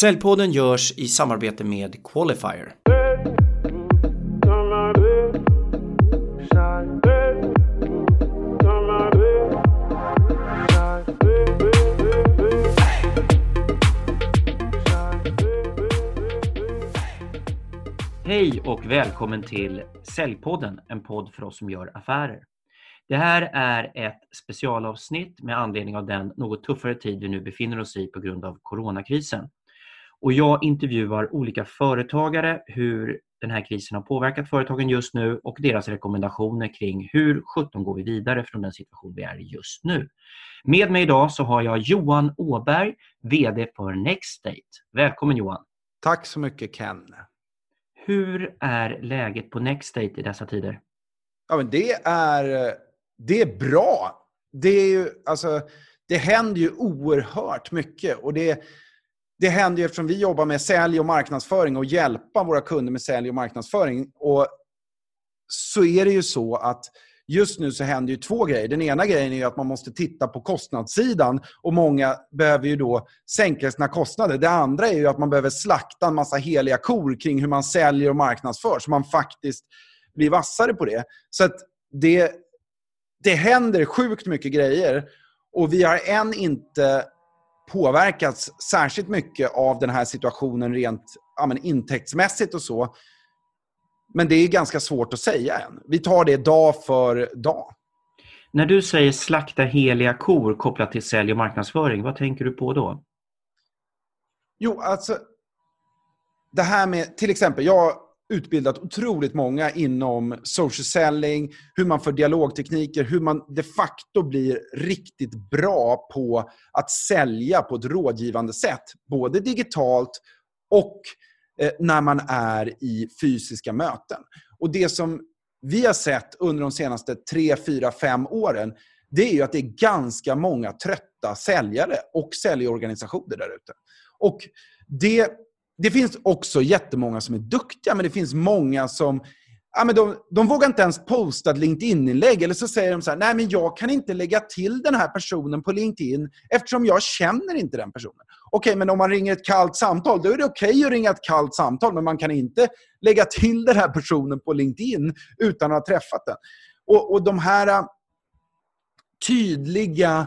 Säljpodden görs i samarbete med Qualifier. Hej och välkommen till Säljpodden, en podd för oss som gör affärer. Det här är ett specialavsnitt med anledning av den något tuffare tid vi nu befinner oss i på grund av coronakrisen. Och jag intervjuar olika företagare hur den här krisen har påverkat företagen just nu och deras rekommendationer kring hur 17 går vi vidare från den situation vi är i just nu. Med mig idag så har jag Johan Åberg, VD för Nextstate. Välkommen Johan! Tack så mycket Ken! Hur är läget på Nextstate i dessa tider? Ja, men det, är, det är bra. Det, är ju, alltså, det händer ju oerhört mycket. Och det, det händer ju eftersom vi jobbar med sälj och marknadsföring och hjälpa våra kunder med sälj och marknadsföring. Och så är det ju så att just nu så händer ju två grejer. Den ena grejen är att man måste titta på kostnadssidan och många behöver ju då sänka sina kostnader. Det andra är ju att man behöver slakta en massa heliga kor kring hur man säljer och marknadsför så man faktiskt blir vassare på det. Så att det, det händer sjukt mycket grejer och vi har än inte påverkats särskilt mycket av den här situationen rent ja, men intäktsmässigt och så. Men det är ganska svårt att säga än. Vi tar det dag för dag. När du säger slakta heliga kor kopplat till sälj och marknadsföring, vad tänker du på då? Jo, alltså det här med till exempel, jag utbildat otroligt många inom social selling, hur man för dialogtekniker, hur man de facto blir riktigt bra på att sälja på ett rådgivande sätt. Både digitalt och eh, när man är i fysiska möten. Och Det som vi har sett under de senaste 3, 4, 5 åren, det är ju att det är ganska många trötta säljare och säljorganisationer där ute. Och det, det finns också jättemånga som är duktiga, men det finns många som ja, men de, de vågar inte ens posta ett LinkedIn-inlägg. Eller så säger de så här, nej men jag kan inte lägga till den här personen på LinkedIn eftersom jag känner inte den personen. Okej, okay, men om man ringer ett kallt samtal, då är det okej okay att ringa ett kallt samtal, men man kan inte lägga till den här personen på LinkedIn utan att ha träffat den. Och, och de här äh, tydliga,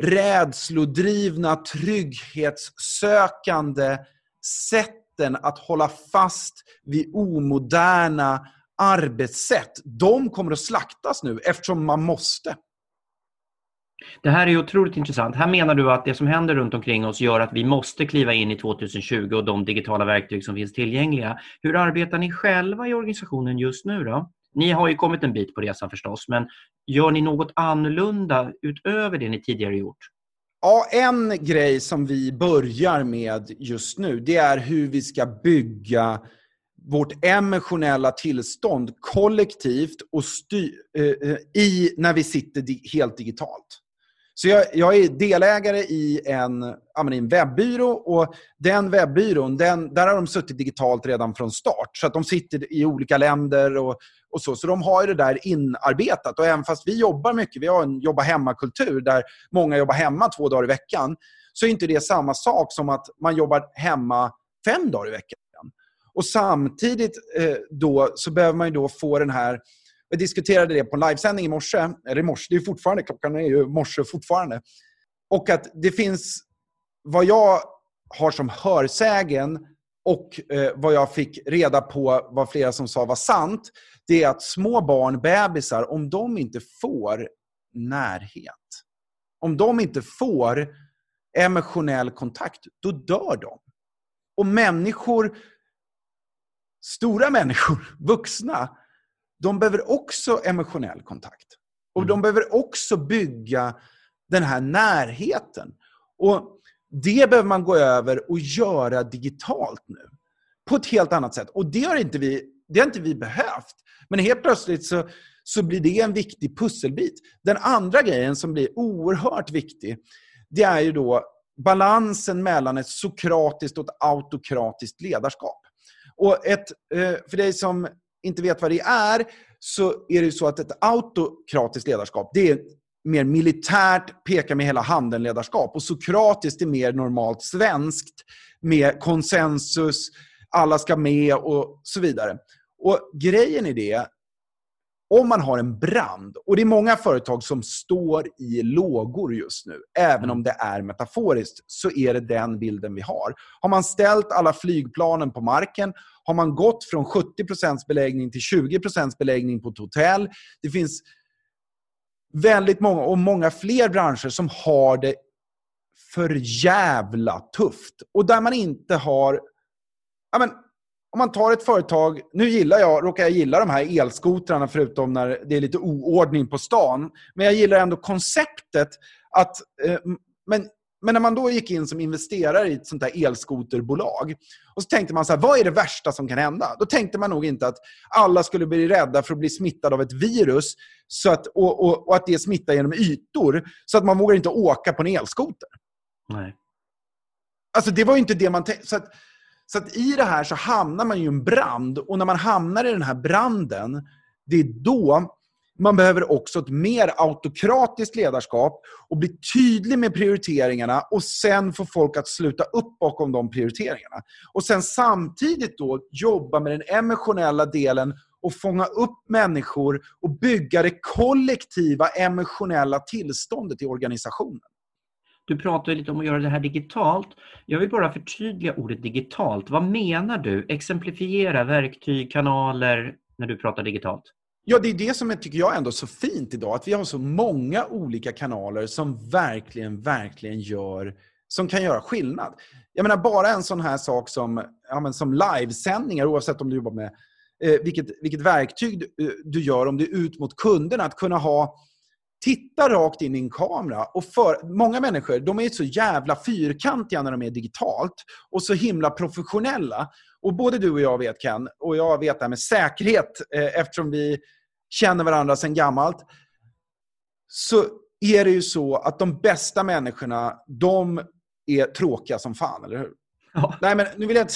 rädslodrivna, trygghetssökande sätten att hålla fast vid omoderna arbetssätt, de kommer att slaktas nu eftersom man måste. Det här är otroligt intressant. Här menar du att det som händer runt omkring oss gör att vi måste kliva in i 2020 och de digitala verktyg som finns tillgängliga. Hur arbetar ni själva i organisationen just nu då? Ni har ju kommit en bit på resan förstås, men gör ni något annorlunda utöver det ni tidigare gjort? Ja, en grej som vi börjar med just nu, det är hur vi ska bygga vårt emotionella tillstånd kollektivt och styr, eh, eh, i när vi sitter di helt digitalt. Så jag, jag, är delägare i en, en webbyrå och den webbyrån, den, där har de suttit digitalt redan från start. Så att de sitter i olika länder och, och så. Så de har det där inarbetat. Och även fast vi jobbar mycket, vi har en jobba hemma-kultur där många jobbar hemma två dagar i veckan, så är inte det samma sak som att man jobbar hemma fem dagar i veckan. Och samtidigt eh, då så behöver man då få den här vi diskuterade det på en livesändning i morse, eller i morse, det är fortfarande, klockan är ju morse fortfarande. Och att det finns, vad jag har som hörsägen och eh, vad jag fick reda på, vad flera som sa var sant, det är att små barn, bebisar, om de inte får närhet, om de inte får emotionell kontakt, då dör de. Och människor, stora människor, vuxna, de behöver också emotionell kontakt. Och mm. de behöver också bygga den här närheten. Och Det behöver man gå över och göra digitalt nu. På ett helt annat sätt. Och det har inte vi, det har inte vi behövt. Men helt plötsligt så, så blir det en viktig pusselbit. Den andra grejen som blir oerhört viktig, det är ju då balansen mellan ett sokratiskt och ett autokratiskt ledarskap. Och ett, eh, för dig som inte vet vad det är, så är det så att ett autokratiskt ledarskap, det är mer militärt, pekar med hela handen-ledarskap. Och sokratiskt är mer normalt svenskt, med konsensus, alla ska med och så vidare. Och Grejen i det, om man har en brand, och det är många företag som står i lågor just nu, även om det är metaforiskt, så är det den bilden vi har. Har man ställt alla flygplanen på marken, har man gått från 70% beläggning till 20% beläggning på ett hotell, det finns väldigt många, och många fler branscher som har det för jävla tufft. Och där man inte har... Ja, men, om man tar ett företag, nu gillar jag, råkar jag gilla de här elskotrarna förutom när det är lite oordning på stan. Men jag gillar ändå konceptet att, eh, men, men när man då gick in som investerare i ett sånt här elskoterbolag och så tänkte man så här, vad är det värsta som kan hända? Då tänkte man nog inte att alla skulle bli rädda för att bli smittade av ett virus så att, och, och, och att det smittar genom ytor, så att man vågar inte åka på en elskoter. Nej. Alltså det var ju inte det man tänkte. Så, att, i det här så hamnar man ju i en brand. Och när man hamnar i den här branden, det är då man behöver också ett mer autokratiskt ledarskap och bli tydlig med prioriteringarna och sen få folk att sluta upp bakom de prioriteringarna. Och sen samtidigt då jobba med den emotionella delen och fånga upp människor och bygga det kollektiva emotionella tillståndet i organisationen. Du pratade lite om att göra det här digitalt. Jag vill bara förtydliga ordet digitalt. Vad menar du? Exemplifiera verktyg, kanaler när du pratar digitalt. Ja, det är det som jag tycker jag ändå är så fint idag. Att vi har så många olika kanaler som verkligen, verkligen gör, som kan göra skillnad. Jag menar bara en sån här sak som, ja, men som livesändningar, oavsett om du jobbar med eh, vilket, vilket verktyg du, du gör, om det är ut mot kunderna, att kunna ha titta rakt in i en kamera. Och för, många människor de är så jävla fyrkantiga när de är digitalt och så himla professionella. Och Både du och jag vet, Ken, och jag vet det här med säkerhet eh, eftersom vi känner varandra sedan gammalt, så är det ju så att de bästa människorna, de är tråkiga som fan, eller hur? Ja. Nej, men nu vill jag inte...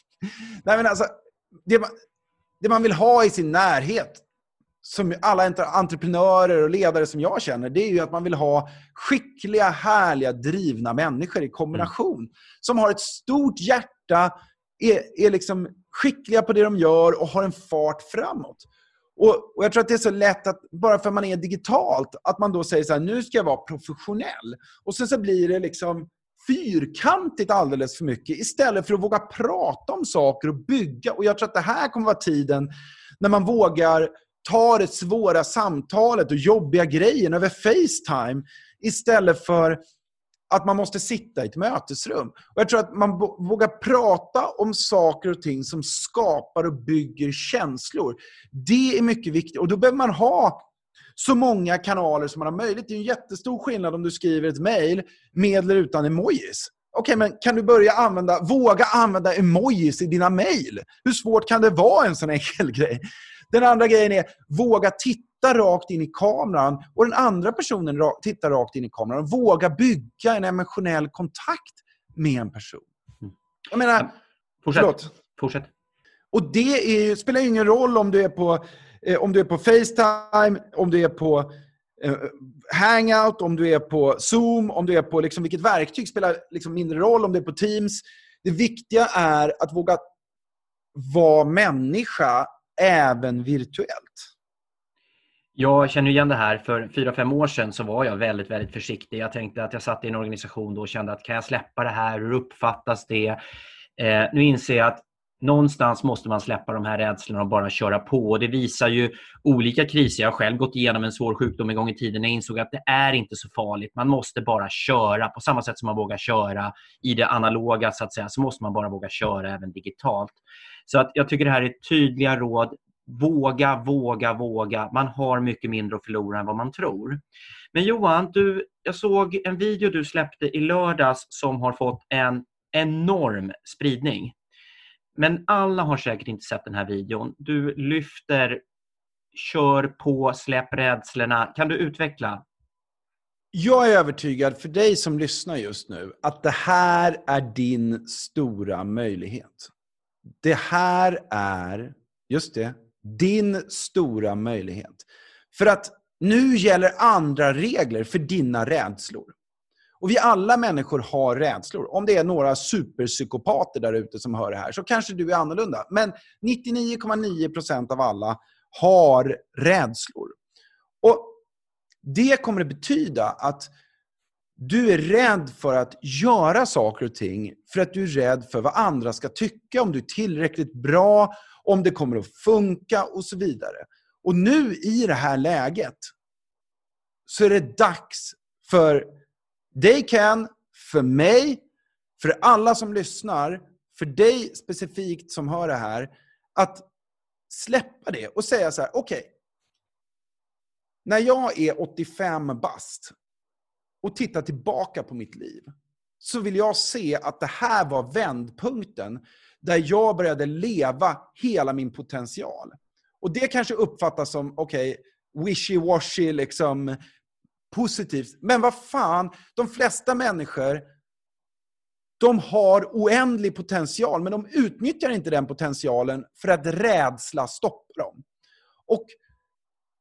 Nej, men alltså, det man, det man vill ha i sin närhet, som alla entreprenörer och ledare som jag känner, det är ju att man vill ha skickliga, härliga, drivna människor i kombination. Mm. Som har ett stort hjärta, är, är liksom skickliga på det de gör och har en fart framåt. Och, och, Jag tror att det är så lätt att, bara för att man är digitalt, att man då säger så här, nu ska jag vara professionell. Och sen så blir det liksom fyrkantigt alldeles för mycket istället för att våga prata om saker och bygga. Och Jag tror att det här kommer vara tiden när man vågar ta det svåra samtalet och jobbiga grejen över Facetime istället för att man måste sitta i ett mötesrum. Och jag tror att man vågar prata om saker och ting som skapar och bygger känslor. Det är mycket viktigt. Och då behöver man ha så många kanaler som man har möjligt. Det är en jättestor skillnad om du skriver ett mejl med eller utan emojis. Okej, okay, men kan du börja använda, våga använda emojis i dina mejl? Hur svårt kan det vara en sån enkel grej? Den andra grejen är, våga titta rakt in i kameran och den andra personen tittar rakt in i kameran. Våga bygga en emotionell kontakt med en person. Mm. Jag menar... Fortsätt. Förlåt. Fortsätt. Och det är, spelar ingen roll om du är på, eh, om du är på Facetime, om du är på eh, Hangout, om du är på Zoom, om du är på liksom, vilket verktyg spelar liksom mindre roll, om du är på Teams. Det viktiga är att våga vara människa även virtuellt. Jag känner igen det här. För fyra, fem år sedan så var jag väldigt, väldigt försiktig. Jag tänkte att jag satt i en organisation då och kände att kan jag släppa det här? Hur uppfattas det? Eh, nu inser jag att någonstans måste man släppa de här rädslorna och bara köra på. Och det visar ju olika kriser. Jag har själv gått igenom en svår sjukdom en gång i tiden. Jag insåg att det är inte så farligt. Man måste bara köra. På samma sätt som man vågar köra i det analoga så att säga, så måste man bara våga köra även digitalt. Så att jag tycker det här är tydliga råd. Våga, våga, våga. Man har mycket mindre att förlora än vad man tror. Men Johan, du, jag såg en video du släppte i lördags som har fått en enorm spridning. Men alla har säkert inte sett den här videon. Du lyfter kör på, släpp rädslorna. Kan du utveckla? Jag är övertygad, för dig som lyssnar just nu, att det här är din stora möjlighet. Det här är, just det, din stora möjlighet. För att nu gäller andra regler för dina rädslor. Och vi alla människor har rädslor. Om det är några superpsykopater där ute som hör det här så kanske du är annorlunda. Men 99,9% av alla har rädslor. Och Det kommer att betyda att du är rädd för att göra saker och ting för att du är rädd för vad andra ska tycka, om du är tillräckligt bra, om det kommer att funka och så vidare. Och nu i det här läget så är det dags för dig Ken, för mig, för alla som lyssnar, för dig specifikt som hör det här, att släppa det och säga så här, okej. Okay, när jag är 85 bast och tittar tillbaka på mitt liv, så vill jag se att det här var vändpunkten där jag började leva hela min potential. Och det kanske uppfattas som, okej, okay, wishy-washy, liksom, positivt. Men vad fan, de flesta människor de har oändlig potential, men de utnyttjar inte den potentialen för att rädsla stoppar dem. Och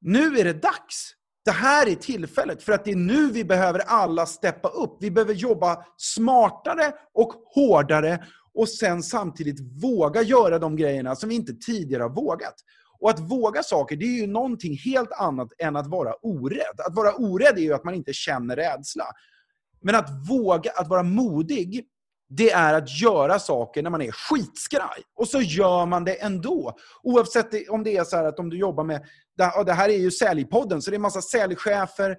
nu är det dags. Det här är tillfället, för att det är nu vi behöver alla steppa upp. Vi behöver jobba smartare och hårdare och sen samtidigt våga göra de grejerna som vi inte tidigare har vågat. Och att våga saker, det är ju någonting helt annat än att vara orädd. Att vara orädd är ju att man inte känner rädsla. Men att våga, att vara modig, det är att göra saker när man är skitskraj. Och så gör man det ändå. Oavsett om det är så att om du jobbar med... Det här är ju Säljpodden, så det är en massa säljchefer,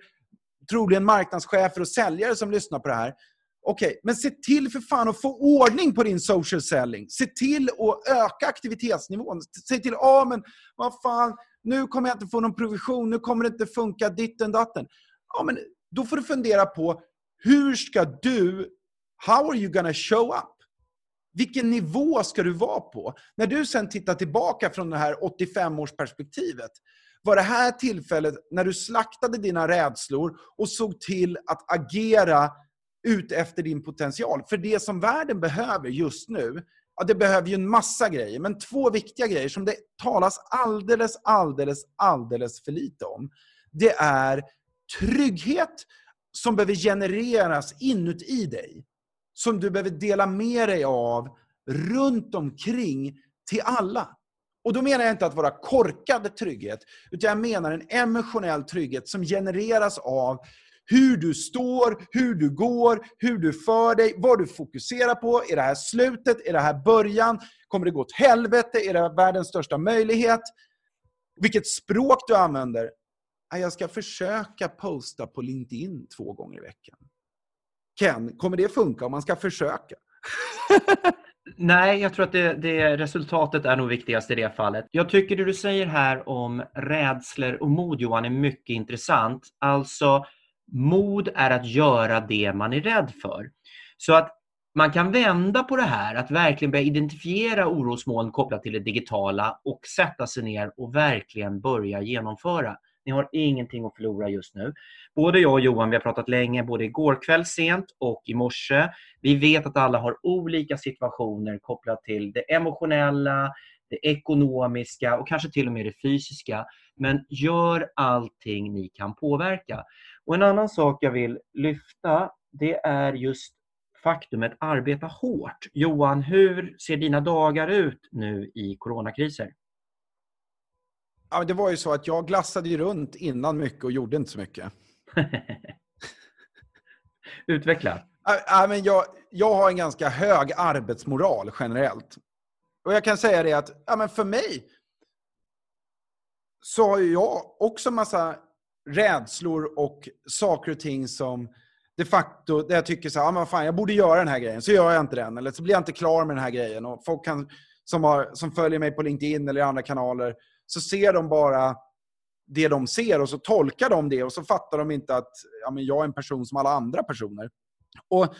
troligen marknadschefer och säljare som lyssnar på det här. Okej, okay, men se till för fan att få ordning på din social selling. Se till att öka aktivitetsnivån. Se till, ja ah, men vad fan, nu kommer jag inte få någon provision, nu kommer det inte funka ditten datten. Ja, men då får du fundera på, hur ska du, how are you gonna show up? Vilken nivå ska du vara på? När du sen tittar tillbaka från det här 85-årsperspektivet, var det här tillfället när du slaktade dina rädslor och såg till att agera ut efter din potential. För det som världen behöver just nu, ja, det behöver ju en massa grejer, men två viktiga grejer som det talas alldeles, alldeles, alldeles för lite om. Det är trygghet som behöver genereras inuti dig. Som du behöver dela med dig av runt omkring till alla. Och då menar jag inte att vara korkad trygghet, utan jag menar en emotionell trygghet som genereras av hur du står, hur du går, hur du för dig, vad du fokuserar på. Är det här slutet? Är det här början? Kommer det gå åt helvete? Är det världens största möjlighet? Vilket språk du använder. Jag ska försöka posta på LinkedIn två gånger i veckan. Ken, kommer det funka om man ska försöka? Nej, jag tror att det, det, resultatet är nog viktigast i det fallet. Jag tycker det du säger här om rädslor och mod, Johan, är mycket intressant. Alltså, Mod är att göra det man är rädd för. Så att man kan vända på det här, att verkligen börja identifiera orosmoln kopplat till det digitala och sätta sig ner och verkligen börja genomföra. Ni har ingenting att förlora just nu. Både jag och Johan, vi har pratat länge, både igår kväll sent och i morse. Vi vet att alla har olika situationer kopplat till det emotionella, det ekonomiska och kanske till och med det fysiska. Men gör allting ni kan påverka. Och En annan sak jag vill lyfta det är just faktumet arbeta hårt. Johan, hur ser dina dagar ut nu i coronakriser? Ja, det var ju så att jag glassade ju runt innan mycket och gjorde inte så mycket. Utveckla. Ja, men jag, jag har en ganska hög arbetsmoral generellt. Och jag kan säga det att ja, men för mig så har jag också massa rädslor och saker och ting som de facto, där jag tycker så här, ah, men fan, jag borde göra den här grejen, så gör jag inte den. Eller så blir jag inte klar med den här grejen. Och folk kan, som, har, som följer mig på LinkedIn eller andra kanaler, så ser de bara det de ser och så tolkar de det och så fattar de inte att ja, men jag är en person som alla andra personer. Och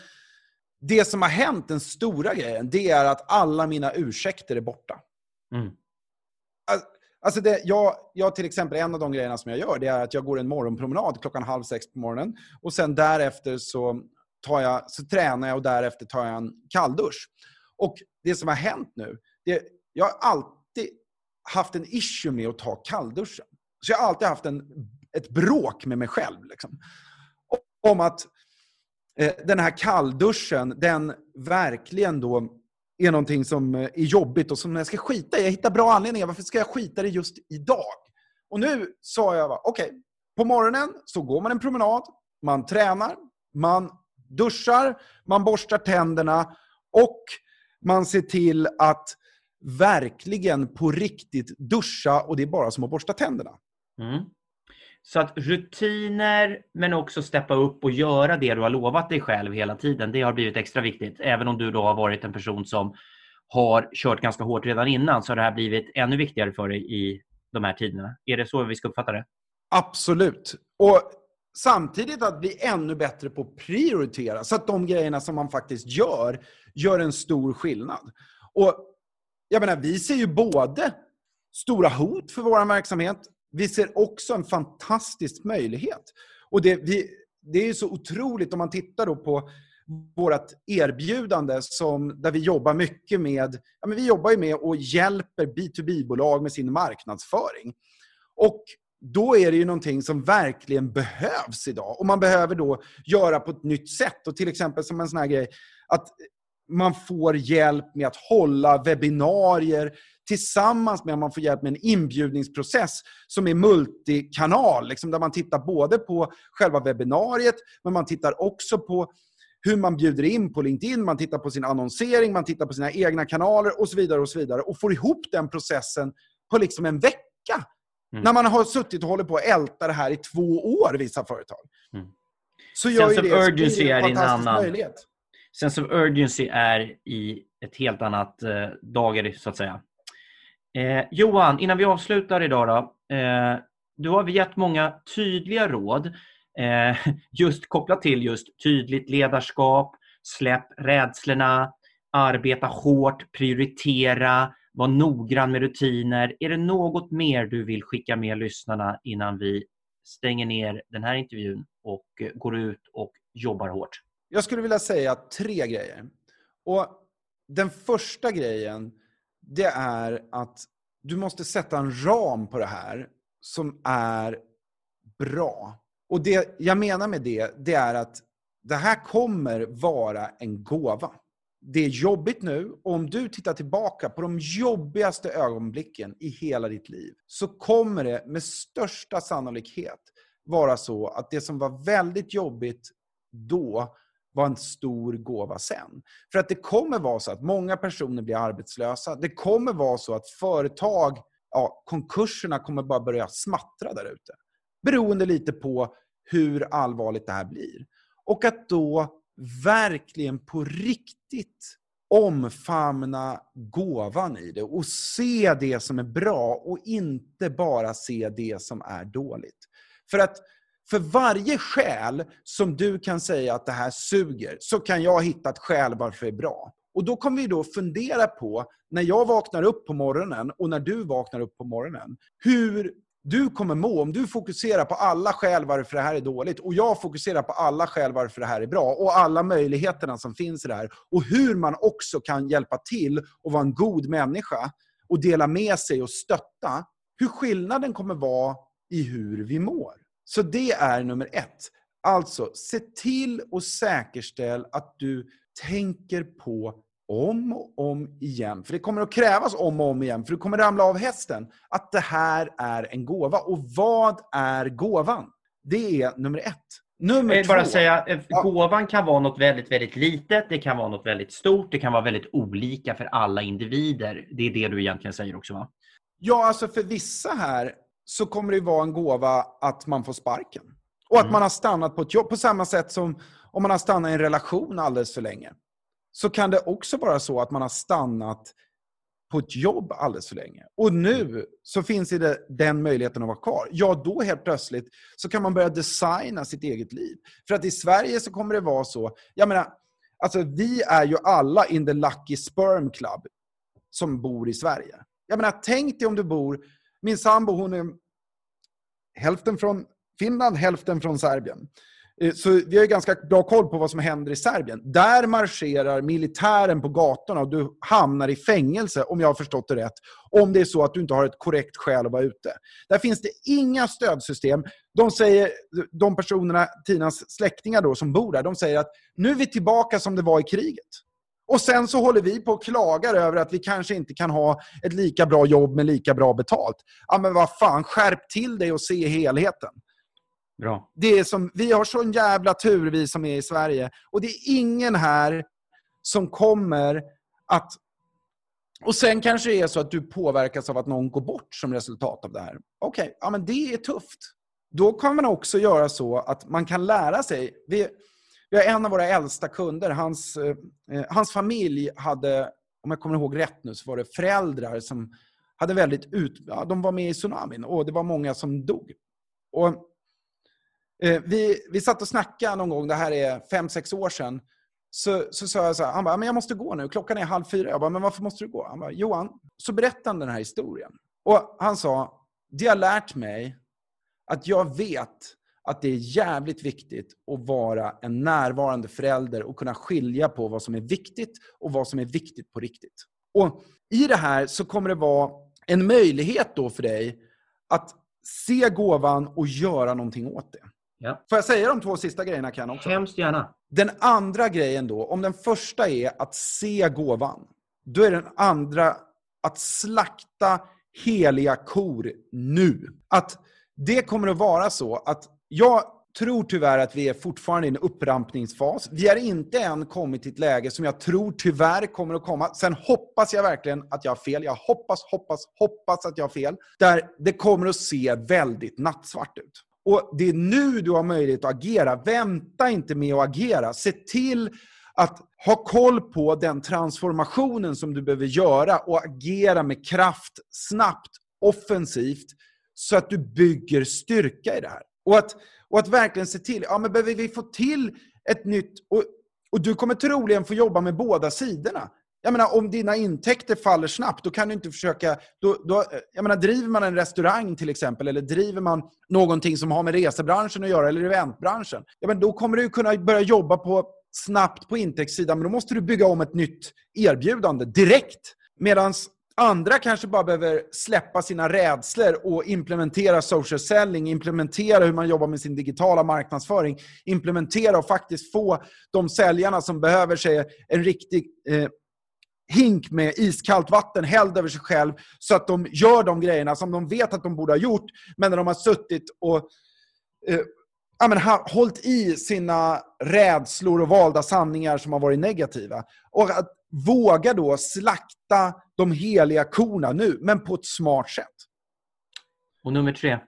Det som har hänt, den stora grejen, det är att alla mina ursäkter är borta. Mm. Alltså det, jag, jag till exempel, en av de grejerna som jag gör, det är att jag går en morgonpromenad klockan halv sex på morgonen. Och sen därefter så, tar jag, så tränar jag och därefter tar jag en kalldusch. Och det som har hänt nu, det, jag har alltid haft en issue med att ta kallduschen. Så jag har alltid haft en ett bråk med mig själv. Liksom. Om att eh, den här kallduschen, den verkligen då är någonting som eh, är jobbigt och som jag ska skita i. Jag hittar bra anledningar. Varför ska jag skita i det just idag? Och nu sa jag, okej, okay, på morgonen så går man en promenad, man tränar, man duschar, man borstar tänderna och man ser till att verkligen på riktigt duscha och det är bara som att borsta tänderna. Mm. Så att rutiner, men också steppa upp och göra det du har lovat dig själv hela tiden, det har blivit extra viktigt. Även om du då har varit en person som har kört ganska hårt redan innan, så har det här blivit ännu viktigare för dig i de här tiderna. Är det så vi ska uppfatta det? Absolut. Och samtidigt att bli ännu bättre på att prioritera, så att de grejerna som man faktiskt gör, gör en stor skillnad. Och jag menar, vi ser ju både stora hot för vår verksamhet, vi ser också en fantastisk möjlighet. Och det, vi, det är så otroligt om man tittar då på vårt erbjudande som, där vi jobbar mycket med, ja men vi jobbar ju med och hjälper B2B-bolag med sin marknadsföring. Och då är det ju någonting som verkligen behövs idag. Och man behöver då göra på ett nytt sätt. Och till exempel som en sån här grej, att man får hjälp med att hålla webbinarier tillsammans med att man får hjälp med en inbjudningsprocess som är multikanal. Liksom där man tittar både på själva webbinariet, men man tittar också på hur man bjuder in på LinkedIn, man tittar på sin annonsering, man tittar på sina egna kanaler och så vidare. Och så vidare och får ihop den processen på liksom en vecka. Mm. När man har suttit och hållit på att älta det här i två år, vissa företag. Mm. Så gör Sense ju det, urgency är en annan. Möjlighet. Sense of urgency är i ett helt annat eh, dager, så att säga. Eh, Johan, innan vi avslutar idag då. Eh, du har gett många tydliga råd eh, just kopplat till just tydligt ledarskap, släpp rädslorna, arbeta hårt, prioritera, var noggrann med rutiner. Är det något mer du vill skicka med lyssnarna innan vi stänger ner den här intervjun och eh, går ut och jobbar hårt? Jag skulle vilja säga tre grejer. Och Den första grejen det är att du måste sätta en ram på det här som är bra. Och det jag menar med det, det är att det här kommer vara en gåva. Det är jobbigt nu och om du tittar tillbaka på de jobbigaste ögonblicken i hela ditt liv så kommer det med största sannolikhet vara så att det som var väldigt jobbigt då var en stor gåva sen. För att det kommer vara så att många personer blir arbetslösa. Det kommer vara så att företag, ja, konkurserna kommer bara börja smattra där ute. Beroende lite på hur allvarligt det här blir. Och att då verkligen på riktigt omfamna gåvan i det och se det som är bra och inte bara se det som är dåligt. För att för varje skäl som du kan säga att det här suger, så kan jag hitta ett skäl varför det är bra. Och då kommer vi då fundera på, när jag vaknar upp på morgonen och när du vaknar upp på morgonen, hur du kommer må om du fokuserar på alla skäl varför det här är dåligt och jag fokuserar på alla skäl varför det här är bra och alla möjligheterna som finns i det här och hur man också kan hjälpa till och vara en god människa och dela med sig och stötta. Hur skillnaden kommer vara i hur vi mår. Så det är nummer ett. Alltså, se till och säkerställ att du tänker på om och om igen, för det kommer att krävas om och om igen, för du kommer ramla av hästen, att det här är en gåva. Och vad är gåvan? Det är nummer ett. Nummer jag vill bara säga, eh, gåvan kan vara något väldigt, väldigt litet, det kan vara något väldigt stort, det kan vara väldigt olika för alla individer. Det är det du egentligen säger också va? Ja, alltså för vissa här så kommer det vara en gåva att man får sparken. Och att mm. man har stannat på ett jobb. På samma sätt som om man har stannat i en relation alldeles för länge. Så kan det också vara så att man har stannat på ett jobb alldeles för länge. Och nu så finns det den möjligheten att vara kvar. Ja, då helt plötsligt så kan man börja designa sitt eget liv. För att i Sverige så kommer det vara så, jag menar, alltså vi är ju alla in the lucky sperm club som bor i Sverige. Jag menar, tänk dig om du bor, min sambo hon är hälften från Finland, hälften från Serbien. Eh, så vi har ganska bra koll på vad som händer i Serbien. Där marscherar militären på gatorna och du hamnar i fängelse, om jag har förstått det rätt, om det är så att du inte har ett korrekt skäl att vara ute. Där finns det inga stödsystem. De, säger, de personerna, Tinas släktingar då, som bor där, de säger att nu är vi tillbaka som det var i kriget. Och sen så håller vi på och klagar över att vi kanske inte kan ha ett lika bra jobb med lika bra betalt. Ja men vad fan, skärp till dig och se helheten. Bra. Det är som, vi har sån jävla tur vi som är i Sverige. Och det är ingen här som kommer att... Och sen kanske det är så att du påverkas av att någon går bort som resultat av det här. Okej, okay, ja men det är tufft. Då kan man också göra så att man kan lära sig. Vi, vi har en av våra äldsta kunder, hans, eh, eh, hans familj hade, om jag kommer ihåg rätt nu, så var det föräldrar som hade väldigt ut... Ja, de var med i tsunamin och det var många som dog. Och, eh, vi, vi satt och snackade någon gång, det här är fem sex år sedan, så, så sa jag så här, han bara, men jag måste gå nu, klockan är halv fyra. Jag bara, men varför måste du gå? Han bara, Johan, så berättade han den här historien. Och han sa, det har lärt mig att jag vet att det är jävligt viktigt att vara en närvarande förälder och kunna skilja på vad som är viktigt och vad som är viktigt på riktigt. Och I det här så kommer det vara en möjlighet då för dig att se gåvan och göra någonting åt det. Ja. Får jag säga de två sista grejerna kan också? Hemskt gärna. Den andra grejen då, om den första är att se gåvan, då är den andra att slakta heliga kor nu. Att det kommer att vara så att jag tror tyvärr att vi är fortfarande i en upprampningsfas. Vi har inte än kommit till ett läge som jag tror tyvärr kommer att komma. Sen hoppas jag verkligen att jag har fel. Jag hoppas, hoppas, hoppas att jag har fel. Där det kommer att se väldigt nattsvart ut. Och Det är nu du har möjlighet att agera. Vänta inte med att agera. Se till att ha koll på den transformationen som du behöver göra och agera med kraft, snabbt, offensivt, så att du bygger styrka i det här. Och att, och att verkligen se till, ja men behöver vi få till ett nytt... Och, och du kommer troligen få jobba med båda sidorna. Jag menar, om dina intäkter faller snabbt, då kan du inte försöka... Då, då, jag menar, driver man en restaurang till exempel, eller driver man någonting som har med resebranschen att göra, eller eventbranschen, ja, men då kommer du kunna börja jobba på, snabbt på intäktssidan, men då måste du bygga om ett nytt erbjudande direkt. Medan Andra kanske bara behöver släppa sina rädslor och implementera social selling, implementera hur man jobbar med sin digitala marknadsföring, implementera och faktiskt få de säljarna som behöver sig en riktig eh, hink med iskallt vatten hälld över sig själv så att de gör de grejerna som de vet att de borde ha gjort, men när de har suttit och eh, ja, men, ha, hållit i sina rädslor och valda sanningar som har varit negativa. Och att våga då slakta de heliga korna nu, men på ett smart sätt. Och nummer tre?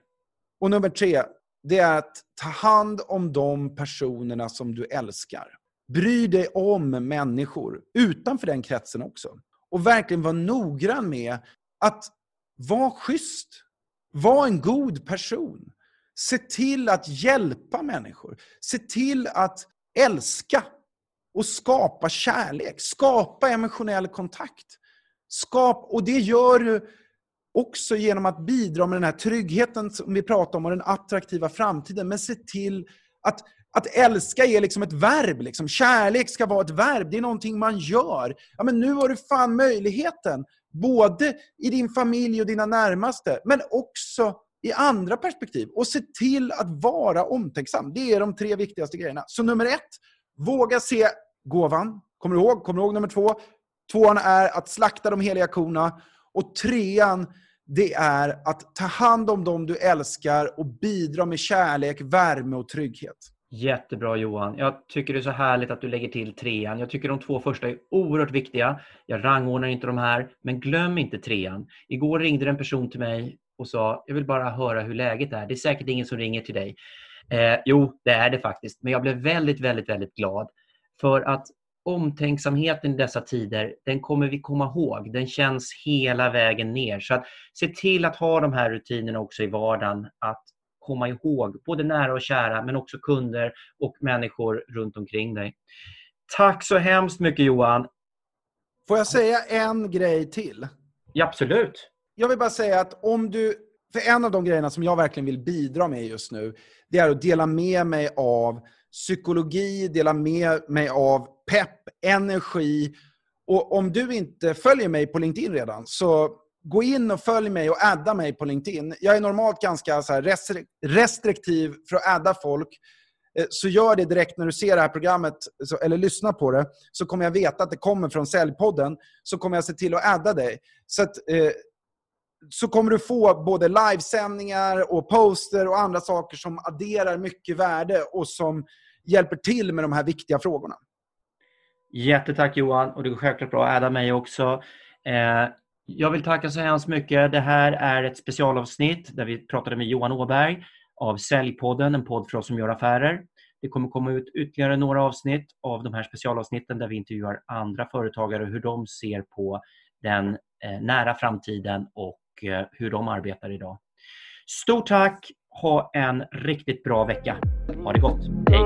Och nummer tre, det är att ta hand om de personerna som du älskar. Bry dig om människor utanför den kretsen också. Och verkligen vara noggrann med att vara schysst. Var en god person. Se till att hjälpa människor. Se till att älska och skapa kärlek. Skapa emotionell kontakt. Skap, och det gör du också genom att bidra med den här tryggheten som vi pratar om och den attraktiva framtiden. Men se till att, att älska är liksom ett verb. Liksom. Kärlek ska vara ett verb. Det är någonting man gör. Ja, men nu har du fan möjligheten. Både i din familj och dina närmaste, men också i andra perspektiv. Och se till att vara omtänksam. Det är de tre viktigaste grejerna. Så nummer ett, våga se gåvan. Kommer du ihåg? Kommer du ihåg nummer två? Tvåan är att slakta de heliga korna. Och trean, det är att ta hand om dem du älskar och bidra med kärlek, värme och trygghet. Jättebra Johan. Jag tycker det är så härligt att du lägger till trean. Jag tycker de två första är oerhört viktiga. Jag rangordnar inte de här, men glöm inte trean. Igår ringde en person till mig och sa, jag vill bara höra hur läget är. Det är säkert ingen som ringer till dig. Eh, jo, det är det faktiskt. Men jag blev väldigt, väldigt, väldigt glad. För att omtänksamheten i dessa tider, den kommer vi komma ihåg. Den känns hela vägen ner. Så att se till att ha de här rutinerna också i vardagen. Att komma ihåg både nära och kära, men också kunder och människor runt omkring dig. Tack så hemskt mycket Johan. Får jag säga en grej till? Ja, absolut. Jag vill bara säga att om du... För en av de grejerna som jag verkligen vill bidra med just nu, det är att dela med mig av psykologi, dela med mig av pepp, energi. Och om du inte följer mig på LinkedIn redan, så gå in och följ mig och adda mig på LinkedIn. Jag är normalt ganska så restriktiv för att adda folk. Eh, så gör det direkt när du ser det här programmet, eller lyssnar på det, så kommer jag veta att det kommer från Säljpodden. Så kommer jag se till att adda dig. Så, att, eh, så kommer du få både livesändningar och poster och andra saker som adderar mycket värde och som hjälper till med de här viktiga frågorna. Jättetack Johan och det går självklart bra att adda mig också. Eh, jag vill tacka så hemskt mycket. Det här är ett specialavsnitt där vi pratade med Johan Åberg av Säljpodden, en podd för oss som gör affärer. Det kommer komma ut ytterligare några avsnitt av de här specialavsnitten där vi intervjuar andra företagare och hur de ser på den eh, nära framtiden och och eh, hur de arbetar idag. Stort tack! Ha en riktigt bra vecka. Ha det gott. Hej!